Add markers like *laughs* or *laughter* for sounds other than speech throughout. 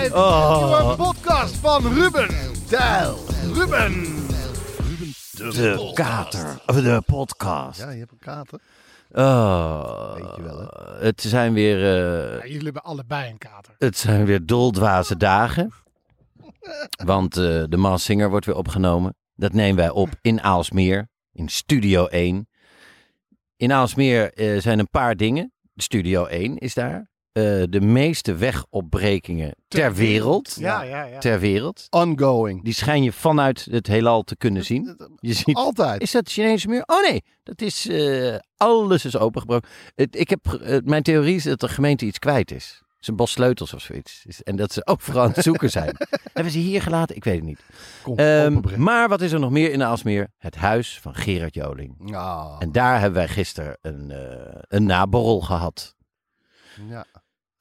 Een Oh. nieuwe podcast van Ruben Tijl. Ruben. De kater, of de podcast. Ja, je hebt een kater. Oh, Weet je wel, het zijn weer, eh, Ja, jullie hebben allebei een kater. het zijn weer doldwaze dagen. Want eh, de Maas Singer wordt weer opgenomen. Dat nemen wij op in Aalsmeer, in Studio 1. In Aalsmeer eh, zijn een paar dingen. Studio 1 is daar. Eh, de meeste wegopbrekingen ter wereld. Ja, ja, ja. Ter wereld. Ongoing. Die schijn je vanuit het heelal te kunnen zien. Je ziet Altijd. Is dat het Chinese muur? Oh nee, dat is. eh, alles is opengebroken. Het, ik heb, eh, mijn theorie is dat de gemeente iets kwijt is. Het is een bos sleutels of zoiets. En dat ze *laughs* overal aan het zoeken zijn. *laughs* Hebben ze hier gelaten? Ik weet het niet. Kom, Ehm, maar wat is er nog meer in de Aalsmeer? Het huis van Gerard Joling. Ah, En daar hebben wij gisteren een, eh, een naborrel gehad. ja.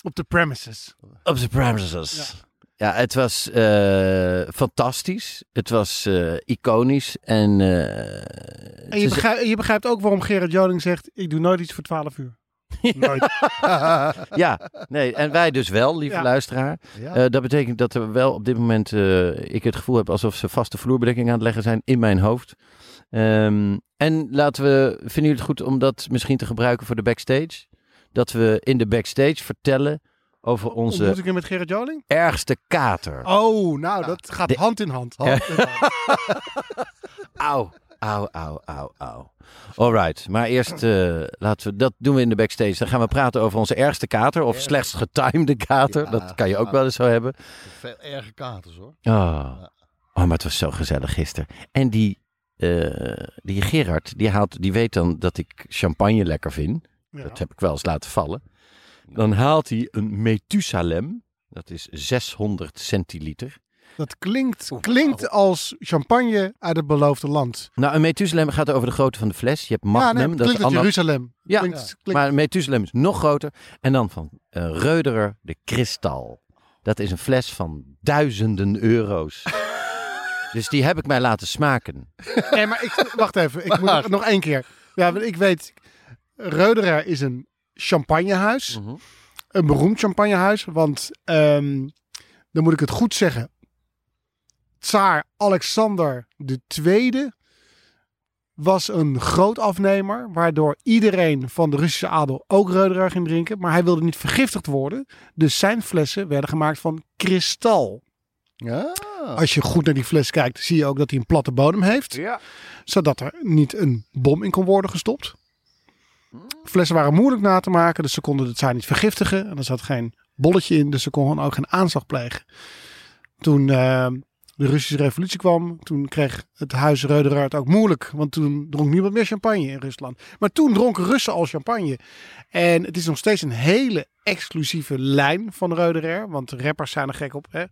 Op de premises. Op de premises. Ja. het was eh, fantastisch. Het was eh, iconisch. En, eh, En je begrijpt, je begrijpt ook waarom Gerard Joling zegt, ik doe nooit iets voor 12 uur. *laughs* Nooit. Ja, nee, en wij dus wel, lieve Ja. luisteraar. Ja. Dat betekent dat er wel op dit moment ik het gevoel heb alsof ze vaste vloerbedekking aan het leggen zijn in mijn hoofd. Ehm, en laten we, vinden jullie het goed om dat misschien te gebruiken voor de backstage? Dat we in de backstage vertellen over onze Ontmoet ik hem met Gerard Joling? ergste kater. Oh, nou, dat gaat De- hand in hand. *laughs* Hand in hand. *laughs* Auw, auw, auw, auw, auw. Alright, maar eerst eh, laten we, dat doen we in de backstage. Dan gaan we praten over onze ergste kater of slechts getimede kater. Ja, dat kan je ook wel eens zo hebben. Veel erge katers hoor. Oh. oh, maar het was zo gezellig gisteren. En die, eh, die Gerard, die, haalt, die weet dan dat ik champagne lekker vind. Ja. Dat heb ik wel eens laten vallen. Dan haalt hij een Methusalem. Dat is 600 centiliter. Dat klinkt, klinkt als champagne uit het beloofde land. Nou, een Methusalem gaat over de grootte van de fles. Je hebt ja, Magnum. nee, dat is klinkt als ander- Jeruzalem. Ja, Klinkt, klinkt- Maar een Methusalem is nog groter. En dan van eh Reuderer de Kristal. Dat is een fles van duizenden euro's. *laughs* dus die heb ik mij laten smaken. Nee, maar ik, wacht even. Ik moet nog, nog één keer. Ja, want ik weet, Reuderer is een champagnehuis. Mhm. Een beroemd champagnehuis. Want, ehm, dan moet ik het goed zeggen. Tsaar Alexander II was een groot afnemer. Waardoor iedereen van de Russische adel ook Reuderer ging drinken. Maar hij wilde niet vergiftigd worden. Dus zijn flessen werden gemaakt van kristal. Ja. Als je goed naar die fles kijkt, zie je ook dat hij een platte bodem heeft. Ja. Zodat er niet een bom in kon worden gestopt. Flessen waren moeilijk na te maken, dus ze konden het zaar niet vergiftigen. En er zat geen bolletje in, dus ze konden ook geen aanslag plegen. Toen eh, de Russische revolutie kwam, toen kreeg het huis Reuderer het ook moeilijk. Want toen dronk niemand meer champagne in Rusland. Maar toen dronken Russen al champagne. En het is nog steeds een hele exclusieve lijn van Reuderer. Want rappers zijn er gek op. Hè?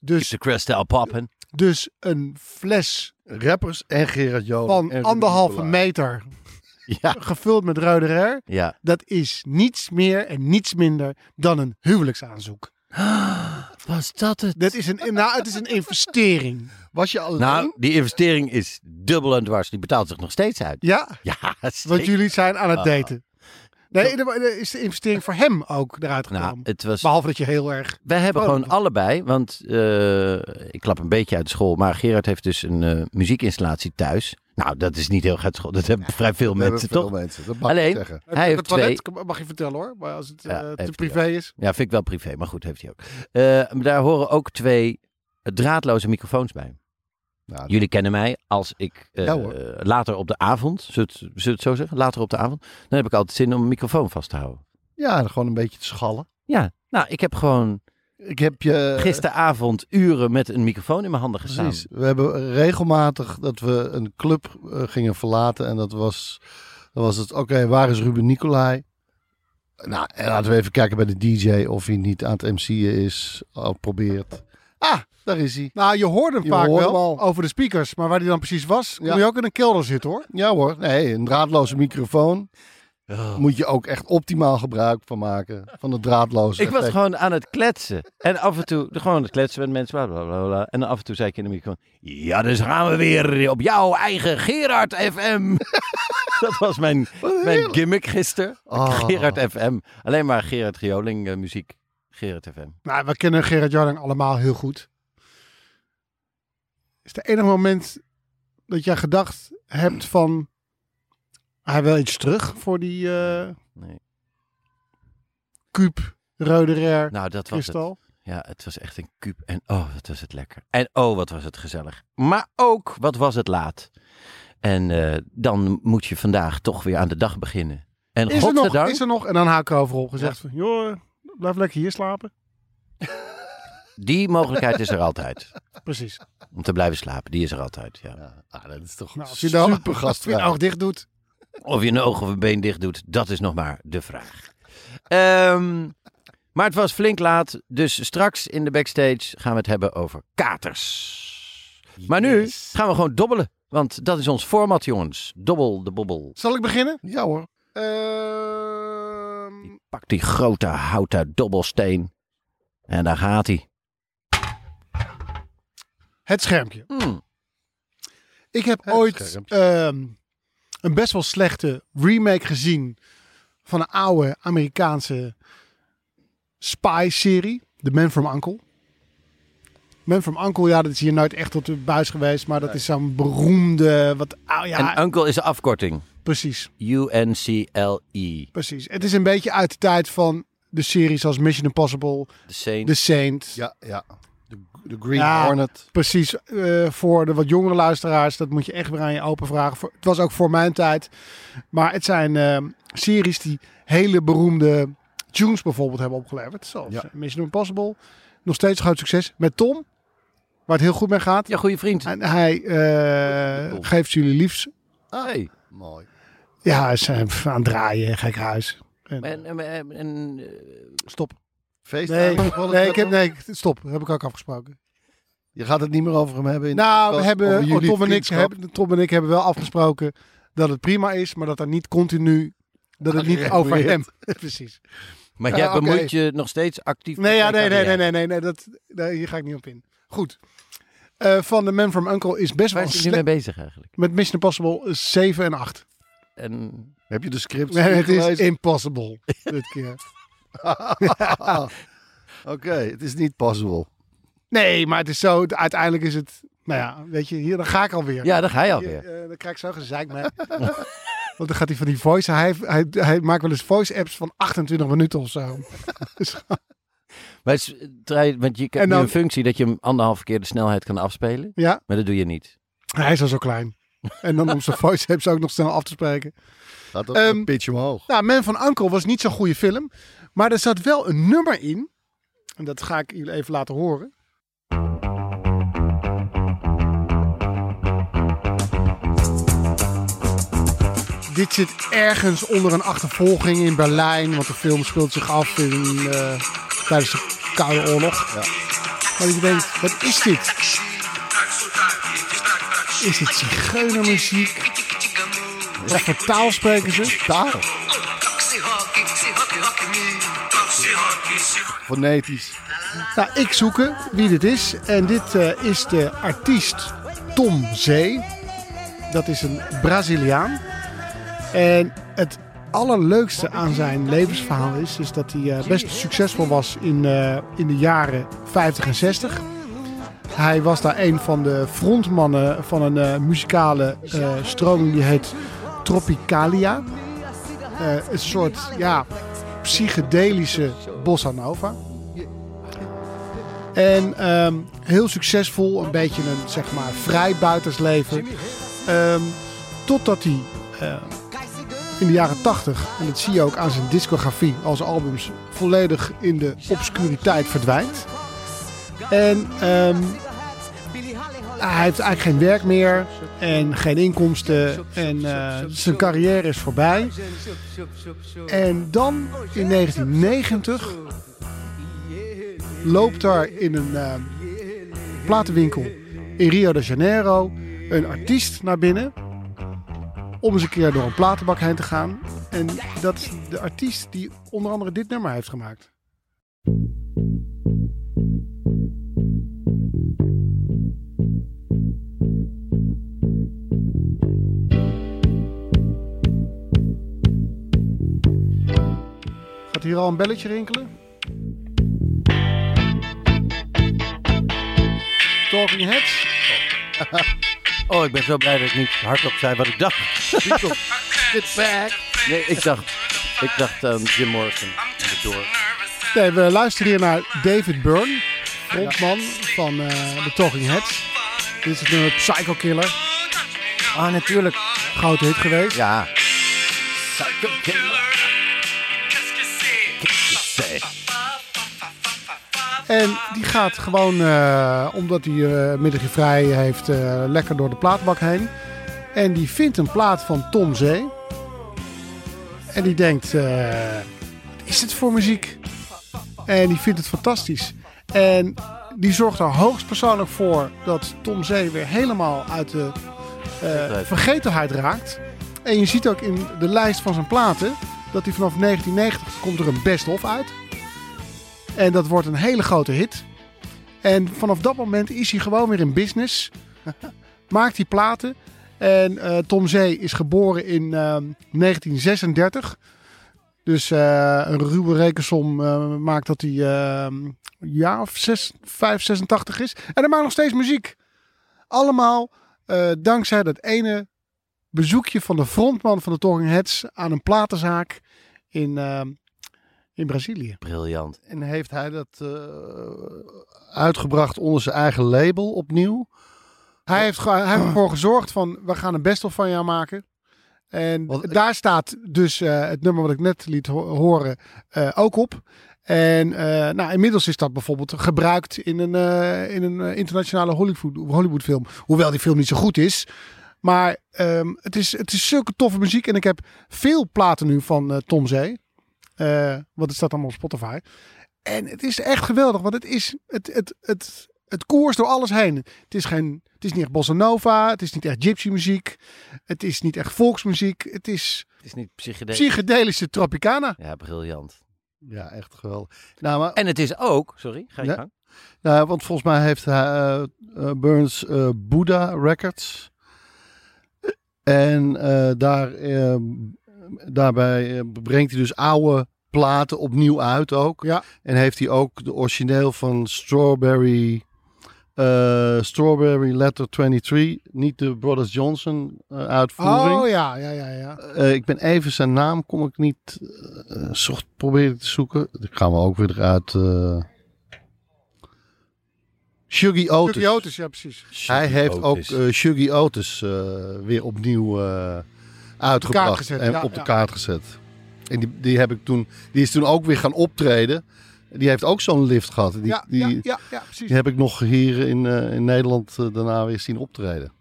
Dus, De Kristal poppen. dus een fles Rappers en Gerard Joling. van anderhalve meter Ja, gevuld met Reuderer. ja. Dat is niets meer en niets minder dan een huwelijksaanzoek. *gasps* Was dat het? Dat is een, nou, het is een investering. Was je alleen? Nou, die investering is dubbel en dwars. Die betaalt zich nog steeds uit. Ja, Ja, want jullie zijn aan het Ah. daten. Nee, is de investering voor hem ook eruit Nou, gekomen. het was... Behalve dat je heel erg... Wij hebben gewoon allebei, want eh, ik klap een beetje uit de school, maar Gerard heeft dus een eh, muziekinstallatie thuis. Nou, dat is niet heel uit school. Dat hebben vrij veel *laughs* mensen, veel toch? mensen, dat mag Alleen- ik zeggen. Hij heeft het toilet, mag je vertellen hoor. Maar als het Ja, eh, te privé is. Ja, vind ik wel privé, maar goed, heeft hij ook. Eh, daar horen ook twee draadloze microfoons bij. Nou, Jullie kennen mij als ik eh, Ja, later op de avond, zullen we het- zullen we het zo zeggen? Later op de avond, dan heb ik altijd zin om een microfoon vast te houden. ja, gewoon een beetje te schallen. Ja, nou, ik heb gewoon Ik heb je... gisteravond uren met een microfoon in mijn handen gestaan. Precies. We hebben regelmatig dat we een club eh, gingen verlaten. En dat was, dan was het, oké, waar is Ruben Nicolai? Nou, en laten we even kijken bij de DJ of hij niet aan het MC'en is. Al probeert. Ah, daar is hij. Nou, je hoorde hem Je vaak hoorde wel hem al. over de speakers. Maar waar die dan precies was, kon Ja. je ook in een kelder zitten hoor. Ja hoor, nee, een draadloze microfoon. Oh. Moet je ook echt optimaal gebruik van maken. Van de draadloze Ik was gewoon aan het kletsen. En af en toe, gewoon aan het kletsen met mensen. Bla, bla, bla, bla. En dan af en toe zei ik in de microfoon. Ja, dus gaan we weer op jouw eigen Gerard FM. *laughs* Dat was mijn, mijn gimmick gisteren. Oh. Gerard FM. Alleen maar Gerard Gioling eh, muziek. Gerard FM. Nou, we kennen Gerard Joling allemaal heel goed. Is het enige moment dat jij gedacht hebt van... Hij wil iets terug voor die eh Nee. Rare Nou, dat was het. Ja, het was echt een kuub. En oh, wat was het lekker. En oh, wat was het gezellig. Maar ook, wat was het laat. En eh, dan moet je vandaag toch weer aan de dag beginnen. En Is er, nog, is er nog? En dan haak ik overop gezegd van... Joh, blijf lekker hier slapen. *laughs* Die mogelijkheid is er altijd. Precies. Om te blijven slapen, die is er altijd. Ja. Ja, ah, dat is toch Nou, als je nou super als je dicht doet. Of je een oog of een been dicht doet, dat is nog maar de vraag. Ehm, maar het was flink laat, dus straks in de backstage gaan we het hebben over katers. Maar nu Yes. gaan we gewoon dobbelen, want dat is ons format, jongens. Dobbel de bobbel. Zal ik beginnen? Ja hoor. Ehm, Pak die grote houten dobbelsteen. En daar gaat hij. het schermpje. Hmm. Ik heb Het ooit schermpje. ehm, een best wel slechte remake gezien van een oude Amerikaanse spy-serie. The Man from Uncle. Man from Uncle, ja, dat is hier nooit echt tot de buis geweest. Maar dat is zo'n beroemde, wat, ah, ja, En Uncle is de afkorting. precies, U-N-C-L-E. precies. Het is een beetje uit de tijd van de series als Mission Impossible, De Saint. The Saint. Ja, ja. De, Green Ja. Hornet. Precies, eh, voor de wat jongere luisteraars, dat moet je echt weer aan je open vragen. Voor- Het was ook voor mijn tijd. Maar het zijn eh, series die hele beroemde tunes bijvoorbeeld hebben opgeleverd. Zoals Ja. eh, Mission Impossible. Nog steeds groot succes. Met Tom, waar het heel goed mee gaat. Ja, goede vriend. En hij eh, geeft jullie liefs. Hey. Mooi. Ja, is eh, aan het draaien, gek huis. En, En, en, en, en, stop. Feest. Nee, nee, ik heb, nee, stop. Dat heb ik ook afgesproken. Je gaat het niet meer over hem hebben. In de Nou, we hebben, oh, Tom, en ik hebben, Tom en ik hebben wel afgesproken dat het prima is, maar dat er niet continu, dat het niet over hem. *laughs* Precies. maar jij bemoeit je nog steeds actief Nee, ja, nee, nee, nee, nee, nee, nee, dat, nee, hier ga ik niet op in. Goed. Eh, van The Man from Uncle is best wel Waar is hij nu mee bezig eigenlijk? Met Mission Impossible 7 en 8. En Heb je de scripts Nee, het is gelezen? impossible dit keer. *laughs* Oké, het is niet possible. Nee, maar het is zo, uiteindelijk is het, nou ja, weet je, hier, dan ga ik alweer. ja, daar ga je Hier, alweer. eh, dan krijg ik zo gezeik mee. *laughs* Want dan gaat hij van die voice, hij, hij, hij maakt wel eens voice apps van 28 minuten of zo. *laughs* Maar het is, want je hebt nu dan- een functie dat je hem anderhalve keer de snelheid kan afspelen. Ja, Maar dat doe je niet. hij is al zo klein. En dan om zijn voice apps ook nog snel af te spreken. Gaat Ehm, een pitch omhoog. Nou, Man van Uncle was niet zo'n goede film. Maar er zat wel een nummer in. En dat ga ik jullie even laten horen. Dit zit ergens onder een achtervolging in Berlijn. Want de film speelt zich af in, eh, tijdens de Koude Oorlog. Ja. Maar dat je denkt, wat is dit? Is dit zigeunermuziek? Wat voor taal spreken ze? Taal. Fonetisch. Nou, ik zoeken wie dit is. En dit eh, is de artiest Tom Zee. Dat is een Braziliaan. En het allerleukste aan zijn levensverhaal is, is dat hij eh, best succesvol was in, eh, in de jaren 50 en 60. Hij was daar een van de frontmannen van een muzikale stroming die heet Tropicalia. Een soort ja, psychedelische bossa nova. En ehm, heel succesvol, een beetje een zeg maar vrijbuitersleven. Ehm, totdat hij eh, in de jaren 80, en dat zie je ook aan zijn discografie als albums, volledig in de obscuriteit verdwijnt. En ehm, hij heeft eigenlijk geen werk meer en geen inkomsten en eh, zijn carrière is voorbij. En dan in 1990 loopt daar in een eh, platenwinkel in Rio de Janeiro een artiest naar binnen om eens een keer door een platenbak heen te gaan. En dat is de artiest die onder andere dit nummer heeft gemaakt. Hier al een belletje rinkelen? Talking Heads? *laughs* Oh, ik ben zo blij dat ik niet hardop zei wat ik dacht. Get back. Nee, ik dacht, ik dacht aan Jim Morrison en de Doors. Nee, we luisteren hier naar David Byrne, frontman van eh, de Talking Heads. Dit is het nummer Psycho Killer, Ah, natuurlijk. grote hit geweest. Ja. Psycho Killer. En die gaat gewoon, eh, omdat hij uh, middagje vrij heeft, eh, lekker door de plaatbak heen. En die vindt een plaat van Tom Zee. En die denkt, wat is het voor muziek? En die vindt het fantastisch. En die zorgt er hoogstpersoonlijk voor dat Tom Zee weer helemaal uit de vergetenheid raakt. En je ziet ook in de lijst van zijn platen dat hij vanaf 1990 komt er een best-of uit. En dat wordt een hele grote hit. En vanaf dat moment is hij gewoon weer in business. *laughs* Maakt hij platen. En eh, Tom Zee is geboren in ehm, 1936. Dus eh, een ruwe rekensom eh, maakt dat hij een jaar of 6, 5, 86 is. En hij maakt nog steeds muziek. Allemaal eh, dankzij dat ene bezoekje van de frontman van de Talking Heads aan een platenzaak in, in Brazilië. Briljant. En heeft hij dat eh, uitgebracht onder zijn eigen label opnieuw? Hij heeft, hij heeft *clears throat* ervoor gezorgd van, we gaan een best-of van jou maken. En Want- daar staat dus eh, het nummer wat ik net liet ho- horen eh, ook op. En nou, inmiddels is dat bijvoorbeeld gebruikt in een, in een internationale Hollywood, Hollywoodfilm. Hoewel die film niet zo goed is. Maar ehm, het, is, het is zulke toffe muziek. En ik heb veel platen nu van Tom Zee. Eh want het staat allemaal op Spotify. En het is echt geweldig. Want het is het, het, het, het koers door alles heen. Het is, geen, het is niet echt bossa nova. Het is niet echt gypsy muziek. Het is niet echt volksmuziek. Het is Het is niet psychedelisch. psychedelische Tropicana. Ja, briljant. Ja, echt geweldig. Nou, maar, En het is ook, sorry, ga je Ja. gang. nou, want volgens mij heeft eh, eh, Burns eh, Buddha Records. En daar, daarbij eh, brengt hij dus oude platen opnieuw uit ook. Ja. En heeft hij ook de origineel van Strawberry, eh, Strawberry Letter 23, niet de Brothers Johnson eh, uitvoering. Oh ja, ja, ja, ja. Eh, ik ben even zijn naam, kom ik niet. eh zocht, probeer ik te zoeken. Ik ga me ook weer eruit. eh Shuggy Otis. Chucky Otis, ja precies. Hij heeft ook Otis. Shuggy Otis eh, weer opnieuw eh, uitgebracht gezet, en ja, op de ja. kaart gezet. En die, die heb ik toen, die is toen ook weer gaan optreden. Die heeft ook zo'n lift gehad. Die, ja, die, ja, ja, ja, precies. die heb ik nog hier in, eh, in Nederland eh, daarna weer zien optreden.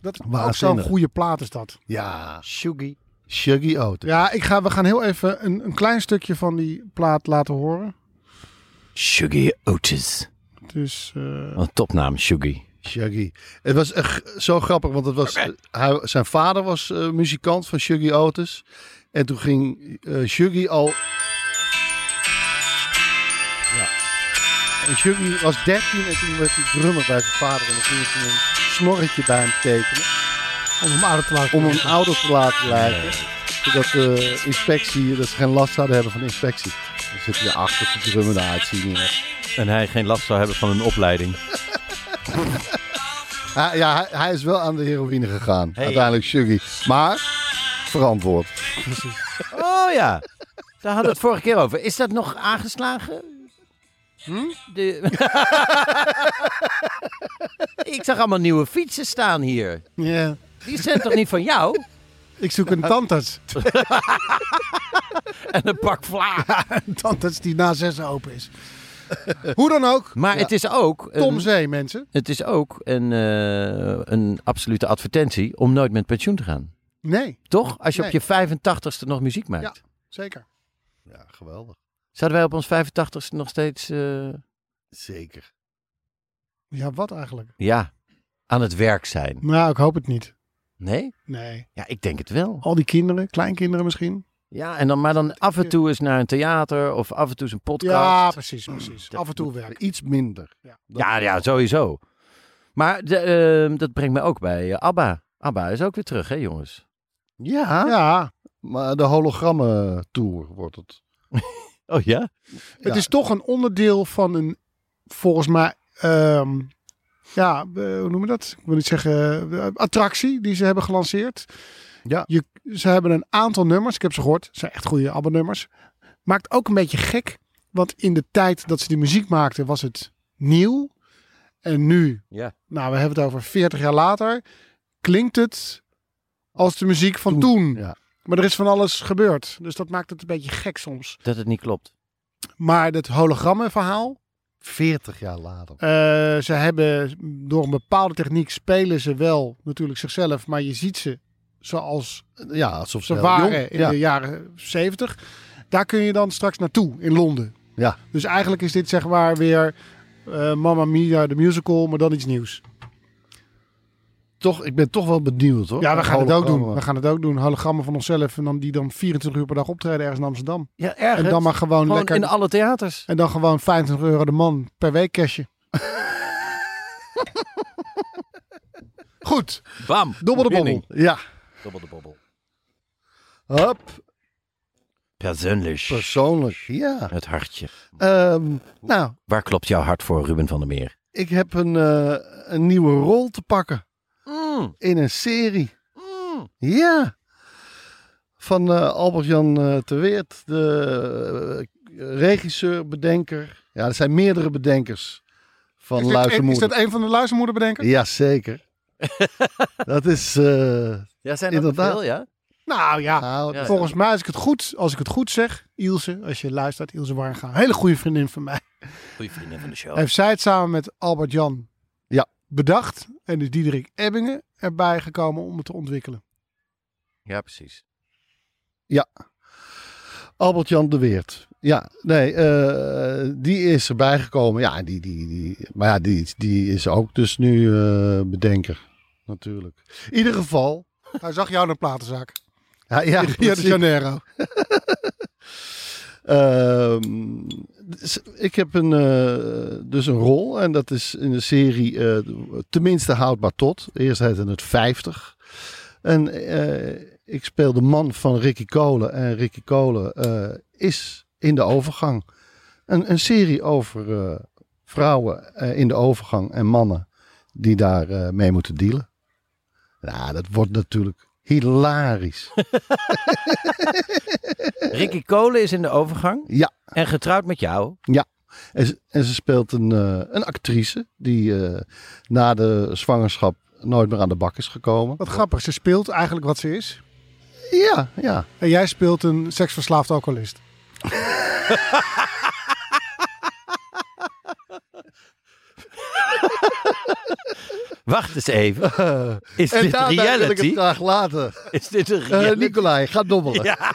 Dat ook waanzinnig. zo'n goede plaat is dat. Ja, Shuggy. Shuggy Otis. Ja, ik ga, we gaan heel even een, een klein stukje van die plaat laten horen. Shuggy Otis. Dus eh, Wat een topnaam, Shuggy. Shuggy. Het was echt zo grappig, want het was, hij, zijn vader was eh, muzikant van Shuggy Otis. En toen ging eh Shuggy al... Ja. En Shuggy was 13 en toen werd hij drummer bij zijn vader. En dan ging ze een snorretje bij hem tekenen. om hem ouder te laten Om hem worden. ouder te laten lijken. dat de inspectie, dat ze geen last zouden hebben van inspectie. Dan zitten je achter te drummen, het zien En hij geen last zou hebben van een opleiding. *laughs* Hij, ja, hij, hij is wel aan de heroïne gegaan. Hey. Uiteindelijk Shuggy. Maar verantwoord. Oh ja, daar hadden we het vorige keer over. Is dat nog aangeslagen? Hm? De... *laughs* Ik zag allemaal nieuwe fietsen staan hier. Ja. Die zijn toch niet van jou? Ik zoek een tandarts. *laughs* En een pak vla. Een tandarts die na zes open is. *laughs* Hoe dan ook. Maar het is ook... een- Tom Zee, mensen. Het is ook een, eh, een absolute advertentie om nooit met pensioen te gaan. Nee, Toch? Als je Nee. op je 85ste nog muziek maakt. zeker. Ja, geweldig. Zouden wij op ons 85ste nog steeds eh, Zeker. Ja, wat eigenlijk? ja, aan het werk zijn? Nou, ik hoop het niet. Nee? Nee. Ja, ik denk het wel. Al die kinderen, kleinkinderen misschien. Ja, en dan, maar dan af en toe eens naar een theater of af en toe eens een podcast. Ja, precies, precies. Af en toe werk. Iets minder. Ja. Ja, ja, sowieso. Maar de, eh, dat brengt mij ook bij eh, ABBA. ABBA is ook weer terug, hè jongens? Ja, Ja, maar de hologrammen tour wordt het. *laughs* Oh ja? het Ja. is toch een onderdeel van een, volgens mij, ehm, ja, eh, hoe noemen we dat? Ik wil niet zeggen, eh, attractie die ze hebben gelanceerd. Ja. Je, ze hebben een aantal nummers, ik heb ze gehoord, het zijn echt goede ABBA-nummers. Maakt ook een beetje gek, want in de tijd dat ze die muziek maakten was het nieuw. En nu, Ja. nou we hebben het over 40 jaar later, klinkt het als de muziek van Toen, toen. ja. Maar er is van alles gebeurd, dus dat maakt het een beetje gek soms. Dat het niet klopt. Maar het hologrammenverhaal, 40 jaar later. eh, ze hebben door een bepaalde techniek spelen ze wel natuurlijk zichzelf, maar je ziet ze zoals Ja, alsof ze waren jong- in ja. de jaren 70. Daar kun je dan straks naartoe in Londen. Ja. Dus eigenlijk is dit zeg maar weer eh Mamma Mia, de musical, maar dan iets nieuws. Toch, ik ben toch wel benieuwd hoor. Ja, we gaan het ook doen. We gaan het ook doen. Hologrammen van onszelf en dan die dan 24 uur per dag optreden ergens in Amsterdam. Ja, erg. En dan maar gewoon, Gewoon lekker in alle theaters. en dan gewoon 25 euro de man per week cashje. *laughs* Goed, Bam. dobbel de bobbel. Ja, Dobbel de bobbel. hop, Persoonlijk. persoonlijk. Ja. Het hartje. Ehm, nou, Waar klopt jouw hart voor, Ruben van der Meer? ik heb een, eh, een nieuwe rol te pakken Mm, in een serie. mm. Ja. Van eh, Albert-Jan eh Ter Weert, de eh, regisseur, bedenker. Ja, er zijn meerdere bedenkers van Is, dit, is Luistermoeder. dat een van de luistermoederbedenkers? Jazeker. *laughs* dat is... Ja, zijn er veel, ja? Nou ja, nou, Ja. volgens mij als ik het goed, als ik het goed zeg, Ilse, als je luistert, Ilse Warga, een hele goede vriendin van mij. Goeie vriendin van de show. Heeft zij het samen met Albert Jan Ja. bedacht en is Diederik Ebbingen erbij gekomen om het te ontwikkelen. Ja, precies. Albert-Jan de Weert. Ja, nee, eh, die is erbij gekomen. Ja, die, die, die, maar ja, die, die is ook dus nu eh, bedenker. Natuurlijk. In ieder geval. Hij zag jou in een platenzaak. Ja, ja, Rio de. Janeiro. *laughs* Ehm, dus ik heb een, eh, dus een rol en dat is in de serie eh, tenminste houdbaar tot. Eerst heette het 50. En eh, ik speel de man van Ricky Kolen en Ricky Kolen is in de overgang. Een, een serie over vrouwen in de overgang en mannen die daar mee moeten dealen. Ja, dat wordt natuurlijk hilarisch. *laughs* Ricky Kolen is in de overgang Ja. en getrouwd met jou. En ze, en ze speelt een, eh, een actrice die eh, na de zwangerschap nooit meer aan de bak is gekomen. Wat grappig, ze speelt eigenlijk wat ze is. Ja, ja. En jij speelt een seksverslaafd alcoholist. *laughs* *laughs* Wacht eens even. Is en dit daarna wil ik het reality? graag laten. Is dit een Eh reality? Nicolai, ga dobbelen. Ja. *laughs*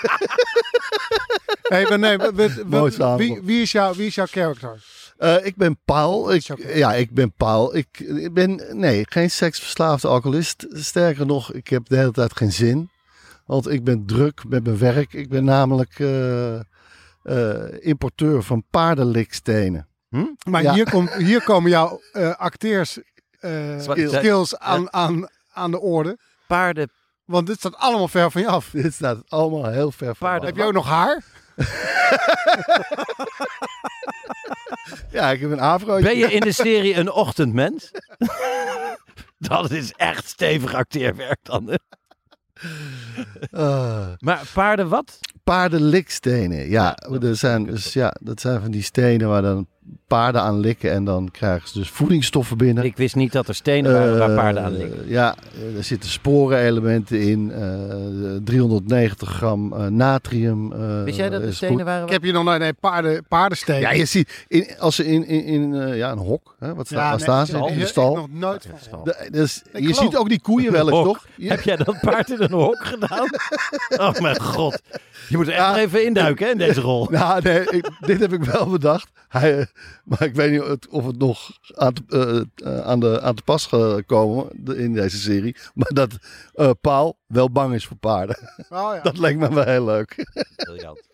Hey, maar nee, we- we- wie, wie, is jouw, wie is jouw character? Eh, ik ben Paul. Ik, ja, ik ben Paul. Ik, ik ben, nee, geen seksverslaafde alcoholist. Sterker nog, ik heb de hele tijd geen zin. Want ik ben druk met mijn werk. Ik ben namelijk eh, eh, importeur van paardenlikstenen. Maar Ja. hier, komt, hier komen jouw eh, acteurs eh, Skills. aan, aan, aan de orde. Paarden Want dit staat allemaal ver van je af. Dit staat allemaal heel ver van Paarden- me. Heb je ook nog haar? *laughs* Ja, ik heb een afro. Ben je in de serie een ochtendmens? *laughs* Dat is echt stevig acteerwerk dan. hè? Ah. Maar paarden wat? paardenlikstenen. Ja, er zijn, dus, ja, dat zijn van die stenen waar dan paarden aan likken en dan krijgen ze dus voedingsstoffen binnen. Ik wist niet dat er stenen waren waar Eh, paarden aan liggen. Ja, er zitten sporenelementen in. eh 390 gram eh, natrium. eh, Wist jij dat er stenen waren? Ik heb hier nog nooit nee, paarden, paardensteen. Ja, je ziet, in, als ze in, in, in eh, ja, een hok, hè, wat sta, waar nee, staan ze? In de stal. nog nooit van gehoord. De- dus, Ik je geloof. ziet ook die koeien wel eens, toch? Ja. Heb jij dat paard in een hok gedaan? *laughs* Oh mijn god. Je moet er echt Ja. nog even induiken hè, in deze rol. *laughs* Nou, nee, ik- dit heb ik wel bedacht. Hij, eh, *laughs* maar ik weet niet of het, nog aan te, eh, eh, aan, de, aan te pas gekomen in deze serie. Maar dat eh, Paul wel bang is voor paarden. Oh, ja. *laughs* Dat leek me wel heel leuk. Briljant.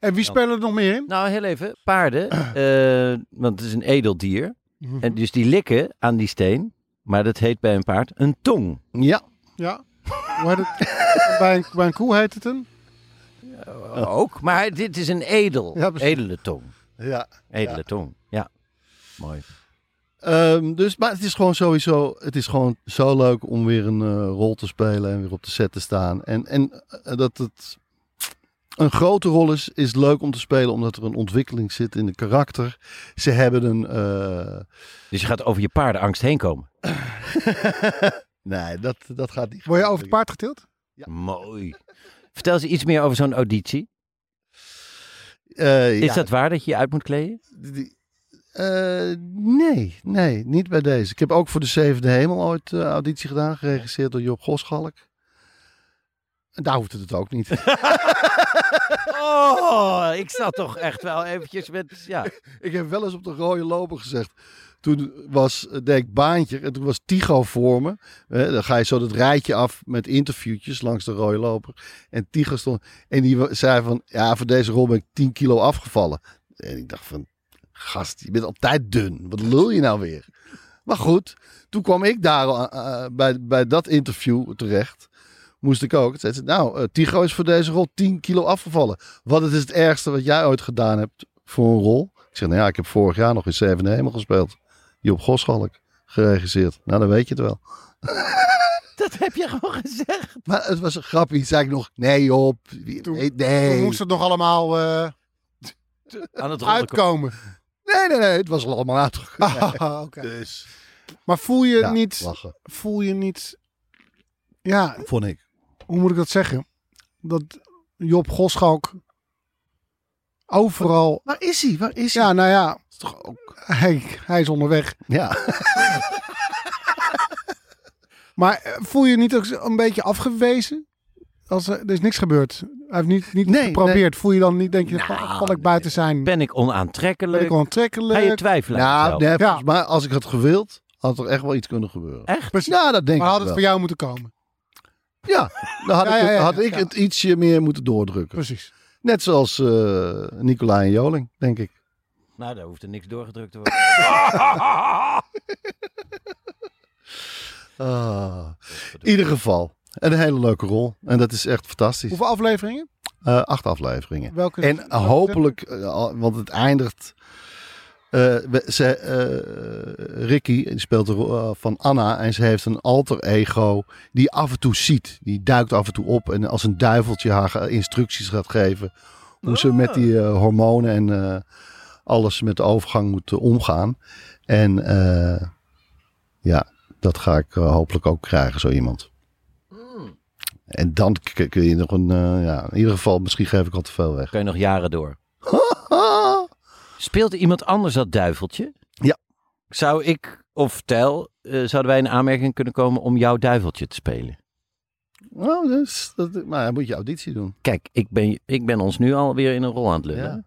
En wie spelen er nog meer in? Nou, heel even. Paarden, *clears throat* eh, want het is een edel dier. Mhm. En dus die likken aan die steen. Maar dat heet bij een paard een tong. Ja. Ja. Hoe heet het? *laughs* bij, een, bij een koe heet het een? Ook. Maar dit is een edel. Ja, edele tong. Ja. Edele tong. Ja. Mooi. Ehm, dus, maar het is gewoon sowieso, het is gewoon zo leuk om weer een eh, rol te spelen en weer op de set te staan. En, en eh, dat het een grote rol is, is leuk om te spelen omdat er een ontwikkeling zit in de karakter. Ze hebben een, eh, Dus je gaat over je paardenangst heen komen. *laughs* nee, dat, dat gaat niet. Word je over het paard getild? Mooi. Vertel eens iets meer over zo'n auditie. Eh, Is ja, dat waar dat je je uit moet kleden? die- eh, nee, nee, niet bij deze. Ik heb ook voor de Zevende Hemel ooit eh, auditie gedaan, geregisseerd door Job Goschalk. En daar hoefde het ook niet. *laughs* Oh, ik zat toch echt wel eventjes met... Ja. Ik heb wel eens op de rode loper gezegd. Toen was, eh, deed ik baantje en toen was Tigo voor me. Dan ga je zo dat rijtje af met interviewtjes langs de rode. En Tigo stond en die zei van, ja, voor deze rol ben ik 10 kilo afgevallen. En ik dacht van, gast, je bent altijd dun. Wat lul je nou weer? Maar goed, toen kwam ik daar eh, eh, bij, bij dat interview terecht. Moest ik ook. Zei ze, nou, eh, Tigo is voor deze rol 10 kilo afgevallen. Wat is het ergste wat jij ooit gedaan hebt voor een rol? Ik zeg, nou ja, ik heb vorig jaar nog in Seven Hemel gespeeld. Job Goschalk geregisseerd. Nou, dan weet je het wel. *laughs* Dat heb je gewoon gezegd. Maar het was een grapje. Zei ik nog, nee Job. Toen- nee, nee. Toen moest het nog allemaal eh, Aan het uitkomen. nee, nee, nee. Het was al allemaal uitgekomen. *laughs* Ah, oké. *laughs* Dus, Maar voel je ja, niet, lachen. voel je niet, ja, Vond ik. hoe moet ik dat zeggen? Dat Job Goschalk overal, Waar is hij? Waar is hij? ja, nou ja, is toch ook... hij, hij is onderweg. Ja. *laughs* Maar eh, voel je niet ook een beetje afgewezen? Als er, er is niks gebeurd. Hij heeft niet, niet Nee, geprobeerd. Voel je dan niet, denk je, Nou, val- ik buiten zijn? Ben ik Ben onaantrekkelijk? ik aantrekkelijk? Ga je twijfelen aan Nou, Ja. als ik had gewild, had er echt wel iets kunnen gebeuren. Echt? Precies. Ja, dat denk maar had ik het wel. voor jou moeten komen? Ja, dan had Ja, ik, ja, het, ja, had ja, ik ja. het ietsje meer moeten doordrukken. Precies. Net zoals eh Nicolai en Joling, denk ik. Nou, daar hoeft er niks doorgedrukt te worden. *laughs* Ah, in ieder geval, een hele leuke rol. En dat is echt fantastisch. Hoeveel afleveringen? Eh, acht afleveringen. Welke? En welke hopelijk, eh, want het eindigt. Eh, ze, eh, Ricky speelt de rol eh, van Anna en ze heeft een alter ego die af en toe ziet. Die duikt af en toe op en als een duiveltje haar instructies gaat geven hoe ze met die eh, hormonen en alles met de overgang moet omgaan. En eh, ja, dat ga ik hopelijk ook krijgen, zo iemand. En dan kun je nog een, ja, in ieder geval, misschien geef ik al te veel weg. Kan je nog jaren door. *laughs* Speelt iemand anders dat duiveltje? Ja. Zou ik of Tel, eh, zouden wij in aanmerking kunnen komen om jouw duiveltje te spelen? Nou, dus, dat, maar dan moet je auditie doen. Kijk, ik ben, ik ben ons nu alweer in een rol aan het lullen. Ja.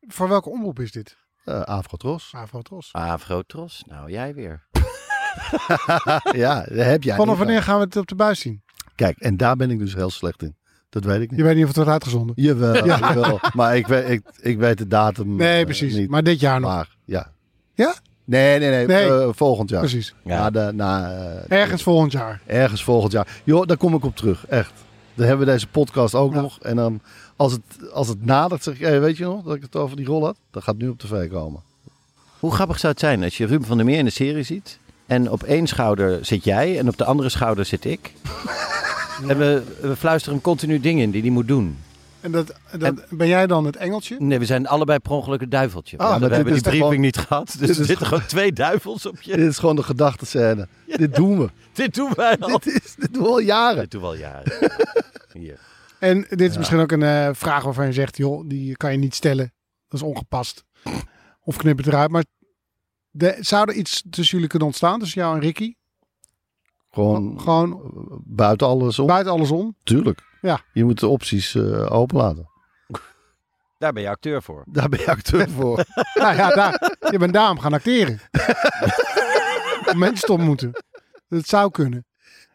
Voor welke omroep is dit? Eh Afrotros. Avrotros. Afrotros, nou jij weer. *laughs* ja, daar heb jij. Vanaf wanneer aan. gaan we het op de buis zien? Kijk, en daar ben ik dus heel slecht in. Dat weet ik niet. Je weet niet of het wordt uitgezonden. Jawel, *laughs* jawel. Maar ik weet, ik, ik weet de datum Nee, eh, precies. niet. Maar dit jaar nog. Maar ja. Ja? Nee, nee, nee. Nee. eh, volgend jaar. Precies. Ja. Na de, na, eh, Ergens volgend jaar. Ergens volgend jaar. Joh, daar kom ik op terug. Echt. Dan hebben we deze podcast ook Ja. nog. En dan, als het, als het nadert, zeg ik, hey, weet je nog dat ik het over die rol had? Dat gaat nu op tv komen. Hoe grappig zou het zijn als je Ruben van der Meer in de serie ziet. En op één schouder zit jij en op de andere schouder zit ik. *laughs* En we, we fluisteren hem continu dingen in die hij moet doen. En dat, dat, ben jij dan het engeltje? Nee, we zijn allebei per ongeluk het duiveltje. Ah, we hebben die briefing gewoon- niet gehad. Dus *laughs* dit er zitten gewoon twee duivels op je. *laughs* Dit is gewoon de gedachtescène. *laughs* Dit doen we. Dit doen wij al. Dit, is, dit doen we al jaren. Dit doen we al jaren. Hier. En dit is misschien ook een eh, vraag waarvan je zegt, joh, die kan je niet stellen. Dat is ongepast. Of knip het eruit. Maar de, zou er iets tussen jullie kunnen ontstaan, tussen jou en Ricky? Gewoon, Gewoon buiten alles om. buiten alles om? Tuurlijk. Ja. Je moet de opties eh openlaten. Daar ben je acteur voor. Daar ben je acteur *laughs* voor. nou ja, daar, je bent daarom gaan acteren. *laughs* Mensen te ontmoeten. Dat zou kunnen.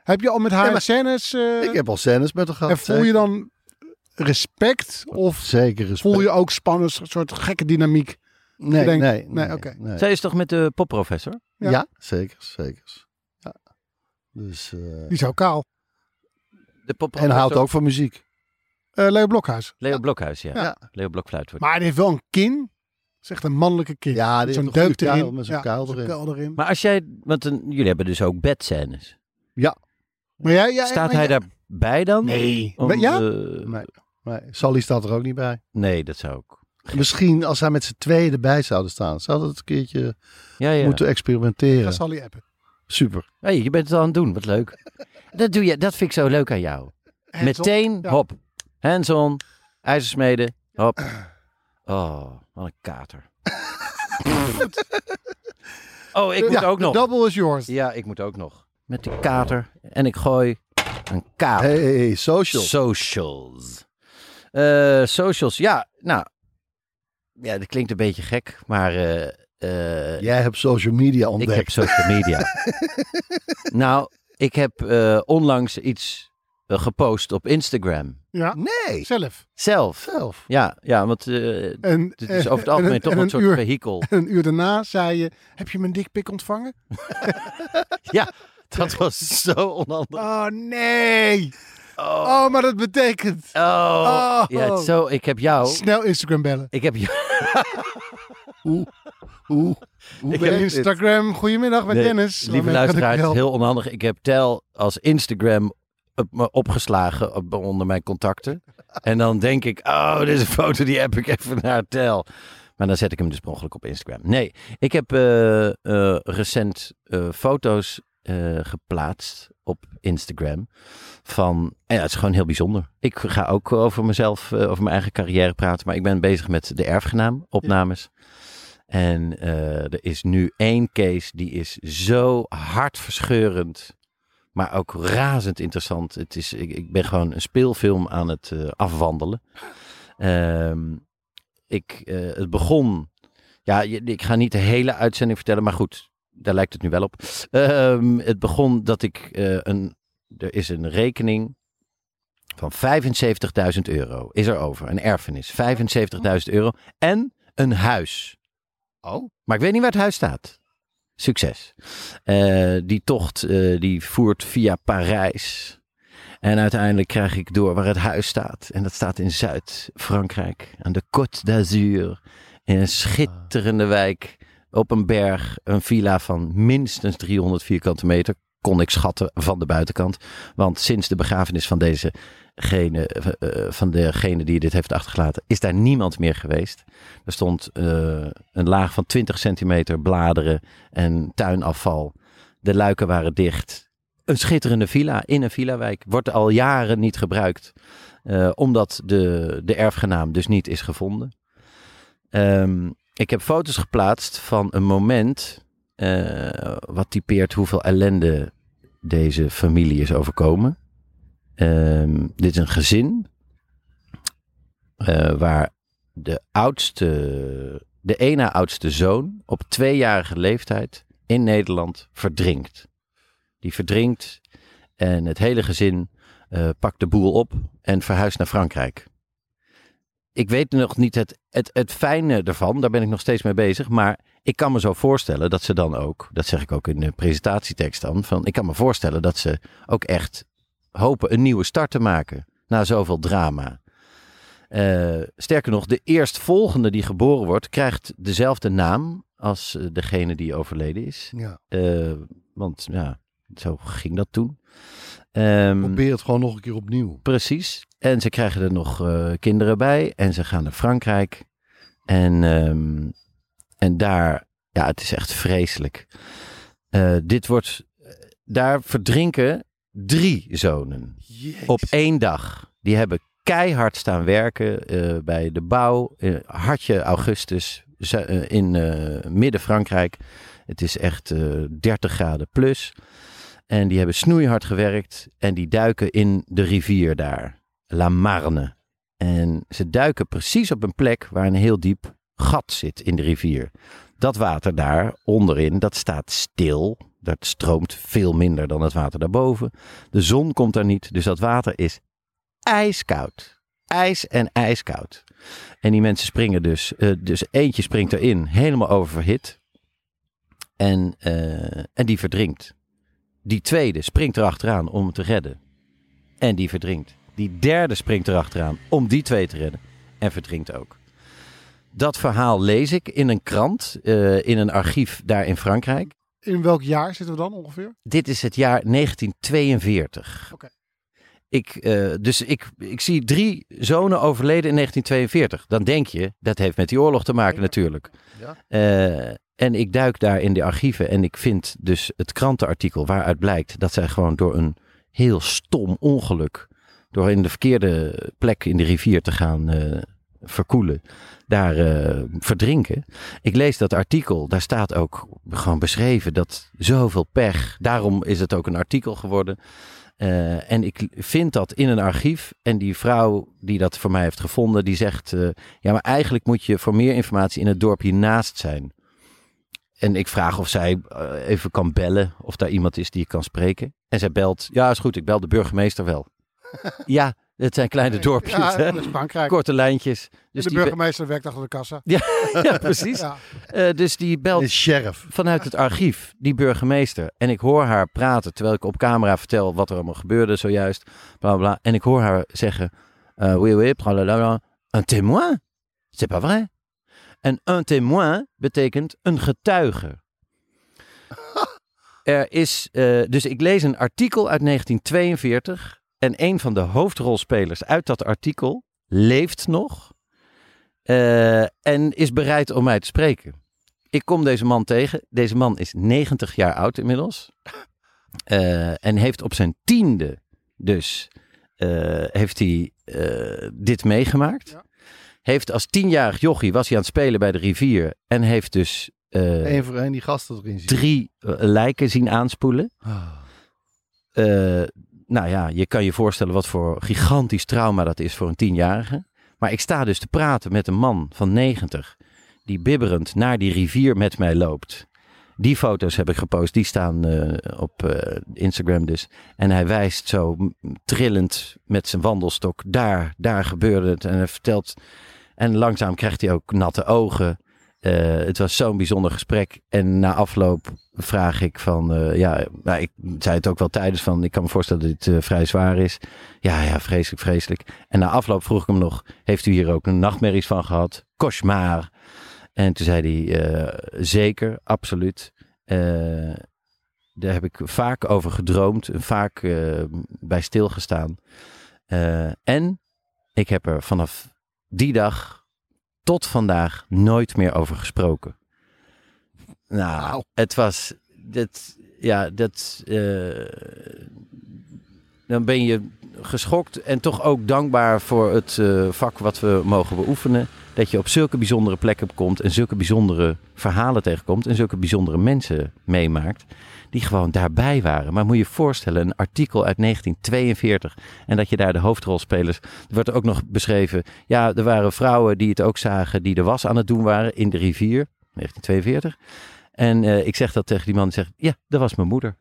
Heb je al met haar Ja, maar- scènes... eh, ik heb al scènes met haar gehad. en voel je dan respect? Of Zeker respect. voel je ook spannend, een soort gekke dynamiek? Nee, denkt- nee, nee, nee. Zij is toch met de popprofessor? Ja. Ja. zeker, zeker. Ja. Dus, eh, Die is ook kaal. De en houdt ook van muziek. Eh, Leo Blokhuis. Leo Blokhuis, ja. Ja. Leo Blokfluit wordt. Maar die heeft wel een kin. Echt een mannelijke kin. Ja, zo'n heeft een goede deuk erin. kuil, met zo'n Ja, kuil erin. kuil erin. Maar als jij, want een- jullie hebben dus ook bedscènes. Maar jij, jij, Staat maar hij jij- daarbij dan? Nee. Om, ja? Nee. Nee, Sally staat er ook niet bij. nee, dat zou ook. Misschien als zij met z'n tweeën erbij zouden staan, zou dat een keertje Ja, ja. moeten Ga experimenteren. Sally appen. Super. Hey, je bent het al aan het doen, wat leuk. *laughs* Dat, doe je, dat vind ik zo leuk aan jou. Hands on. Meteen, Ja. hop. Hands-on, ijzersmeden, hop. Oh, wat een kater. *laughs* oh, ik moet Ja, ook de nog. Double is yours. Ja, ik moet ook nog. Met die kater. En ik gooi een kater. Hey, social. Socials. Eh, socials, ja, nou. Ja, dat klinkt een beetje gek, maar eh, eh, Jij hebt social media ik ontdekt. heb social media. *laughs* nou, ik heb eh, onlangs iets eh, gepost op Instagram. Ja, Nee, zelf. zelf. zelf. Ja, ja want eh, En, het is over het en algemeen een- toch en een een soort uur, vehikel. en *laughs* een uur daarna zei je, heb je mijn dikpik ontvangen? *laughs* Ja, dat was zo onhandig. Oh nee. Oh, maar dat betekent Oh, Oh. ja, zo, ik heb jou... snel Instagram bellen. Ik heb jou... Hoe, hoe, hoe heb dit? Instagram, goedemiddag met Nee, Dennis. Lieve Waarmee luisteraar, had het ik is wel- heel onhandig. Ik heb Tel als Instagram op, opgeslagen op, onder mijn contacten. En dan denk ik, oh, dit is een foto, die heb ik even naar Tel. Maar dan zet ik hem dus per ongeluk op Instagram. Nee, ik heb eh, eh, recent eh, foto's geplaatst op Instagram. Van, en ja, het is gewoon heel bijzonder. Ik ga ook over mezelf, over mijn eigen carrière praten. Maar ik ben bezig met de erfgenaam opnames. En eh, er is nu één case die is zo hartverscheurend, maar ook razend interessant. Het is, ik, ik ben gewoon een speelfilm aan het eh, afwandelen. Ehm, ik, eh, het begon, ja, ik ga niet de hele uitzending vertellen, maar goed, daar lijkt het nu wel op. Ehm, het begon dat ik een, er is een rekening van 75.000 euro is er over, een erfenis, 75.000 euro en een huis. Oh, Maar ik weet niet waar het huis staat. Succes. Eh, die tocht eh, die voert via Parijs. En uiteindelijk krijg ik door waar het huis staat. En dat staat in Zuid-Frankrijk. Aan de Côte d'Azur. In een schitterende wijk. Op een berg. Een villa van minstens 300 vierkante meter. Kon ik schatten van de buitenkant. Want sinds de begrafenis van deze gene, eh, van degene die dit heeft achtergelaten, is daar niemand meer geweest. Er stond eh, een laag van 20 centimeter bladeren en tuinafval. De luiken waren dicht. Een schitterende villa in een villawijk. Wordt al jaren niet gebruikt. eh, omdat de, de erfgenaam dus niet is gevonden. Ehm, ik heb foto's geplaatst van een moment. eh, wat typeert hoeveel ellende deze familie is overkomen. Ehm, dit is een gezin. eh, waar de oudste, de ene oudste zoon op tweejarige leeftijd in Nederland verdrinkt. Die verdrinkt en het hele gezin eh, pakt de boel op en verhuist naar Frankrijk. ik weet nog niet het, het, het fijne ervan. Daar ben ik nog steeds mee bezig. Maar ik kan me zo voorstellen dat ze dan ook, dat zeg ik ook in de presentatietekst dan, van ik kan me voorstellen dat ze ook echt hopen een nieuwe start te maken na zoveel drama. Eh, sterker nog, de eerstvolgende die geboren wordt, krijgt dezelfde naam als eh, degene die overleden is. Ja. Eh, want ja, zo ging dat toen. Ehm, Probeer het gewoon nog een keer opnieuw. Precies. En ze krijgen er nog kinderen bij. En ze gaan naar Frankrijk. En, ehm, en daar, ja, het is echt vreselijk. Dit wordt, daar verdrinken drie zonen op één dag. Die hebben keihard staan werken eh, bij de bouw. eh, hartje augustus eh, in midden Frankrijk. Het is echt eh 30 graden plus. En die hebben snoeihard gewerkt. En die duiken in de rivier daar. La Marne. En ze duiken precies op een plek waar een heel diep gat zit in de rivier. Dat water daar onderin, dat staat stil. Dat stroomt veel minder dan het water daarboven. De zon komt daar niet, dus dat water is ijskoud. Ijs en ijskoud. En die mensen springen dus, eh, dus eentje springt erin, helemaal oververhit. En, eh, en die verdrinkt. Die tweede springt erachteraan om hem te redden. En die verdrinkt. Die derde springt erachteraan om die twee te redden. En verdrinkt ook. Dat verhaal lees ik in een krant, eh, in een archief daar in Frankrijk. In welk jaar zitten we dan ongeveer? Dit is het jaar 1942. Oké. Ik, eh, dus ik, ik zie drie zonen overleden in 1942. Dan denk je, dat heeft met die oorlog te maken Ja. natuurlijk. Ja. Eh, en ik duik daar in de archieven en ik vind dus het krantenartikel waaruit blijkt dat zij gewoon door een heel stom ongeluk, door in de verkeerde plek in de rivier te gaan verkoelen, daar eh, verdrinken. Ik lees dat artikel, daar staat ook gewoon beschreven dat zoveel pech, daarom is het ook een artikel geworden. Eh, en ik vind dat in een archief. En die vrouw die dat voor mij heeft gevonden, die zegt: eh, Ja, maar eigenlijk moet je voor meer informatie in het dorp hiernaast zijn. En ik vraag of zij even kan bellen, of daar iemand is die ik kan spreken. En zij belt: Ja, is goed, ik bel de burgemeester wel. *laughs* ja, het zijn kleine dorpjes, Ja, hè? dat is Frankrijk. korte lijntjes. Dus de die be- burgemeester werkt achter de kassa. *laughs* ja, precies. Ja. Eh, dus die belt Is sheriff. vanuit het archief, die burgemeester. En ik hoor haar praten terwijl ik op camera vertel wat er allemaal gebeurde zojuist. Bla bla. bla. En ik hoor haar zeggen: eh, Oui, oui, pralalala. Un témoin? C'est pas vrai? En un témoin betekent een getuige. *laughs* Er is, eh, dus ik lees een artikel uit 1942. En een van de hoofdrolspelers uit dat artikel leeft nog. eh, en is bereid om mij te spreken. Ik kom deze man tegen. Deze man is 90 jaar oud inmiddels. *laughs* Eh, en heeft op zijn tiende dus eh, heeft hij dit meegemaakt. Ja. Heeft als tienjarig jochie was hij aan het spelen bij de rivier. En heeft dus Eén voor één die gasten erin zien. drie lijken zien aanspoelen. Eh, nou ja, je kan je voorstellen wat voor gigantisch trauma dat is voor een tienjarige. Maar ik sta dus te praten met een man van 90 die bibberend naar die rivier met mij loopt. Die foto's heb ik gepost, die staan eh, op eh, Instagram dus. En hij wijst zo trillend met zijn wandelstok, daar, daar gebeurde het. En hij vertelt, en langzaam krijgt hij ook natte ogen. Eh, het was zo'n bijzonder gesprek. En na afloop vraag ik van, eh, ja, nou, ik zei het ook wel tijdens van, ik kan me voorstellen dat dit eh, vrij zwaar is. Ja, ja, vreselijk, vreselijk. En na afloop vroeg ik hem nog, heeft u hier ook een nachtmerries van gehad? Cauchemar. En toen zei hij, zeker, absoluut. Daar heb ik vaak over gedroomd vaak bij stilgestaan. En ik heb er vanaf die dag tot vandaag nooit meer over gesproken. Nou, het was, dat, ja, dat, eh, dan ben je geschokt en toch ook dankbaar voor het eh, vak wat we mogen beoefenen. Dat je op zulke bijzondere plekken komt en zulke bijzondere verhalen tegenkomt en zulke bijzondere mensen meemaakt. Die gewoon daarbij waren. Maar moet je je voorstellen, een artikel uit 1942 en dat je daar de hoofdrolspelers. Er wordt ook nog beschreven. Ja, er waren vrouwen die het ook zagen, die de was aan het doen waren in de rivier. 1942. En eh, ik zeg dat tegen die man, die zegt, ja, dat was mijn moeder.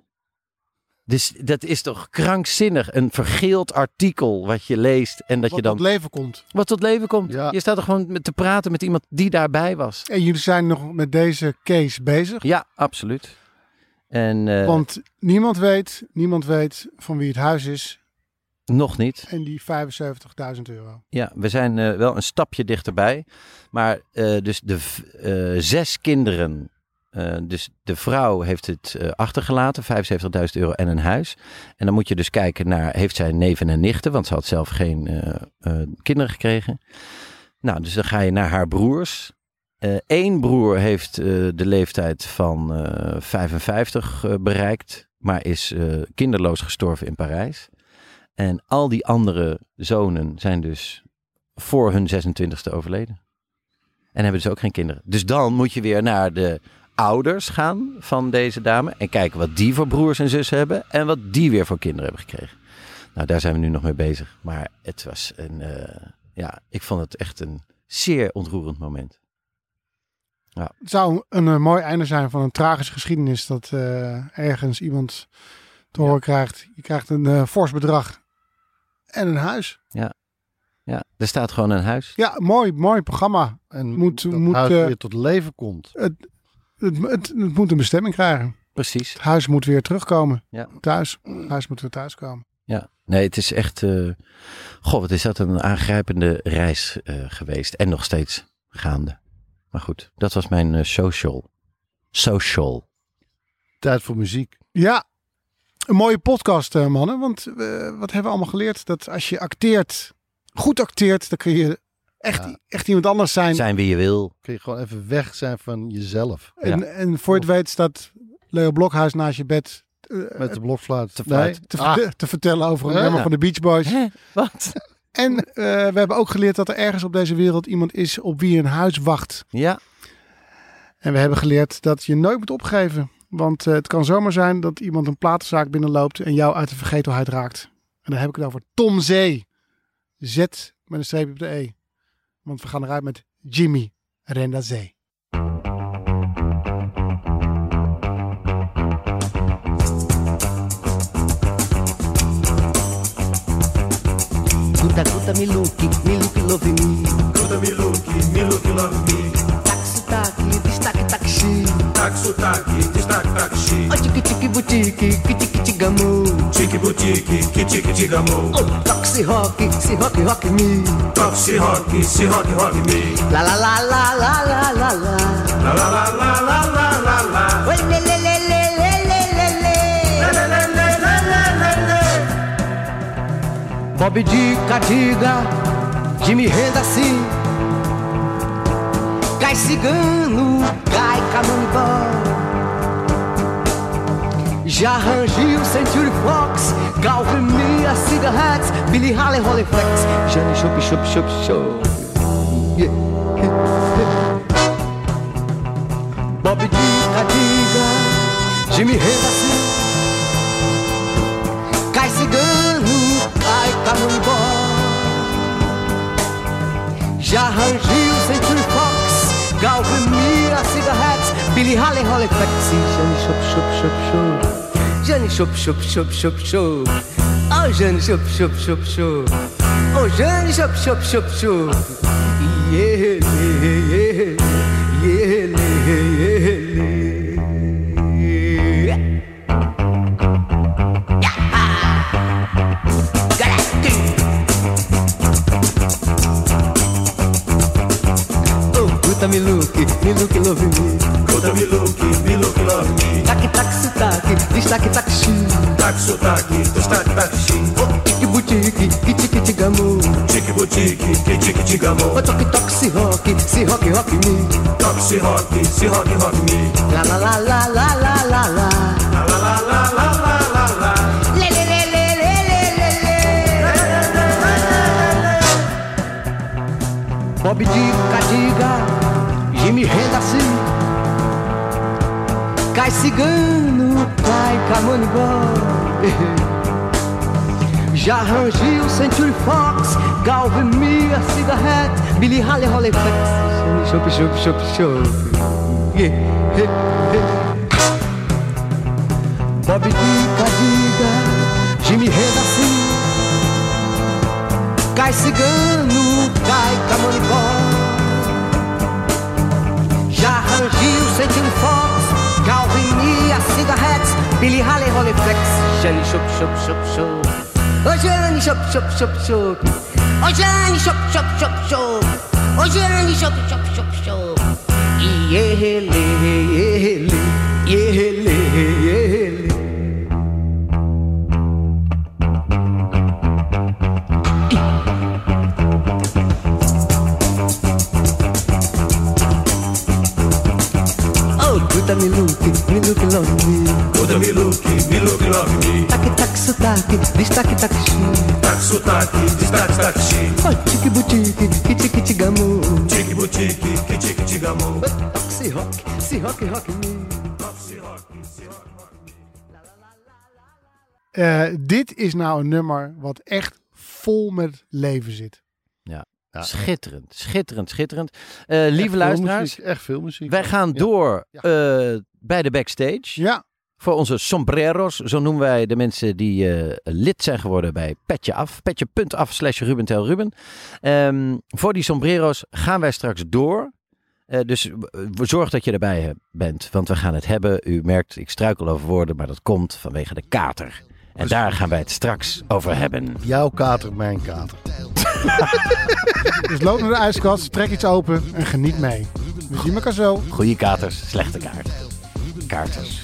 Dus dat is toch krankzinnig. Een vergeeld artikel wat je leest en dat Wat je dan tot leven komt. wat tot leven komt. Ja. Je staat er gewoon met te praten met iemand die daarbij was. En jullie zijn nog met deze case bezig. Ja, absoluut. En eh, Want niemand weet, niemand weet van wie het huis is. nog niet. En die 75.000 euro. Ja, we zijn eh, wel een stapje dichterbij. Maar eh, dus de zes kinderen. dus de vrouw heeft het achtergelaten, 75.000 euro en een huis. En dan moet je dus kijken naar, heeft zij neven en nichten? Want ze had zelf geen kinderen gekregen. Nou, dus dan ga je naar haar broers. Eén broer heeft eh, de leeftijd van eh 55 eh, bereikt, maar is eh, kinderloos gestorven in Parijs. En al die andere zonen zijn dus voor hun 26e overleden. En hebben dus ook geen kinderen. Dus dan moet je weer naar de ouders gaan van deze dame. En kijken wat die voor broers en zussen hebben. En wat die weer voor kinderen hebben gekregen. Nou, daar zijn we nu nog mee bezig. Maar het was een. eh, ja, ik vond het echt een zeer ontroerend moment. Het zou een eh, mooi einde zijn van een tragische geschiedenis. Dat eh, ergens iemand te horen krijgt. Je krijgt een eh, fors bedrag en een huis. Ja, er staat gewoon een huis. Ja, mooi, mooi programma. En Moet- dat moet, huis weer tot leven komt. Het, het, het, het moet een bestemming krijgen. Precies. Het huis moet weer terugkomen. Ja. Thuis. Het huis moet weer thuis komen. Ja, nee, het is echt. eh goh, wat is dat een aangrijpende reis eh, geweest. En nog steeds gaande. Maar goed, dat was mijn eh, social. Social. Tijd voor muziek. Ja, een mooie podcast, eh, mannen. Want eh, wat hebben we allemaal geleerd? Dat als je acteert, goed acteert, dan kun je echt, Ja. echt iemand anders zijn. Zijn wie je wil. Kun je gewoon even weg zijn van jezelf. En, en voor je het weet staat Leo Blokhuis naast je bed Met de blokfluit. Te nee. te, Ah, te vertellen over een Ja. nummer van de Beach Boys. Hè? Wat? *laughs* En eh, we hebben ook geleerd dat er ergens op deze wereld iemand is op wie een huis wacht. Ja, En we hebben geleerd dat je nooit moet opgeven. Want eh, het kan zomaar zijn dat iemand een platenzaak binnenloopt en jou uit de vergetelheid raakt. En dan heb ik het over Tom Zee. Z met een streepje op de E. Want we gaan eruit met Jimmy Renda Guta guta me look, me look love me. Guta me look, me look love me. Taxi taxi, destaque taxi. Taque sotaque, destaque taxi. Oh tiki tiki boutique, kiti kiti gamo. Tique boutique, que tique digamo. Oh taxi rock, si rock rock me. Se rock, se rock rock me. La la la la la la. La la la la la la la la. Bob de diga que me renda assim. Cai cigano, cai canonibal. Já arranjou o Century Fox, Calvin Mia, Cigarettes, Billy Halle, Rolleiflex, Jane Johnny Chop, Chop, Chop, Chop. Bob de diga Jimmy me renda Holly, holly, holi, taxi, jeune shop, shop, shop. chop. Jeune shop, shop, shop, shop. chop. Oh, jeune shop, shop, shop, shop. Oh, jeune shop, shop, shop, shop. se rock, rock me. La la la la la la la la. Bob diga, diga, Jimmy renda-se Cai cigano, cai camanibó *laughs* Já rangiu Century Fox, Galve Mia, Cigarette Billy Halle, Rolleiflex Chup, chup, chup, chup, chup Bob diga, diga, Jimmy renda assim. Cai cigano, cai camonibó. Já rangiu, Sentin Fox, Calvin e a Cigarettes, Billy Haley, Holly Flex, Jenny Chup Chup Chup Chup. Ô Jenny Chup Chup Chup Chup. Ô Jenny Chup Chup Chup Chup. Ô Jenny Chup Chup. ఏహేలే ఏహేలే ఏహేలే ఏహేలే me looking, me looking love me. Oh, me looking, me looking love me. Taki tak sutaki, bish taki tak shi. Sotaque, destaque taxi. Oh, tique boutique, que tique. Tique boutique, que tique tigamo. Se rock, se rock, rock me. Eh, dit is nou een nummer wat echt vol met leven zit. Schitterend, schitterend, schitterend. Eh, lieve Echt veel luisteraars, muziek, echt veel muziek. wij gaan Ja. door Ja. eh, bij de backstage. Ja, Voor onze sombreros, zo noemen wij de mensen die eh, lid zijn geworden bij Petje Af. Petje.af slash Ruben Tel Ruben. Ehm, voor die sombreros gaan wij straks door. Eh, dus zorg dat je erbij he- bent, want we gaan het hebben. U merkt, ik struikel over woorden, maar dat komt vanwege de kater. En daar gaan wij het straks over hebben. Jouw kater, mijn kater. *laughs* dus loop naar de ijskast, trek iets open en geniet mee. We zien elkaar zo. Goeie katers, slechte kaart. Kaarters.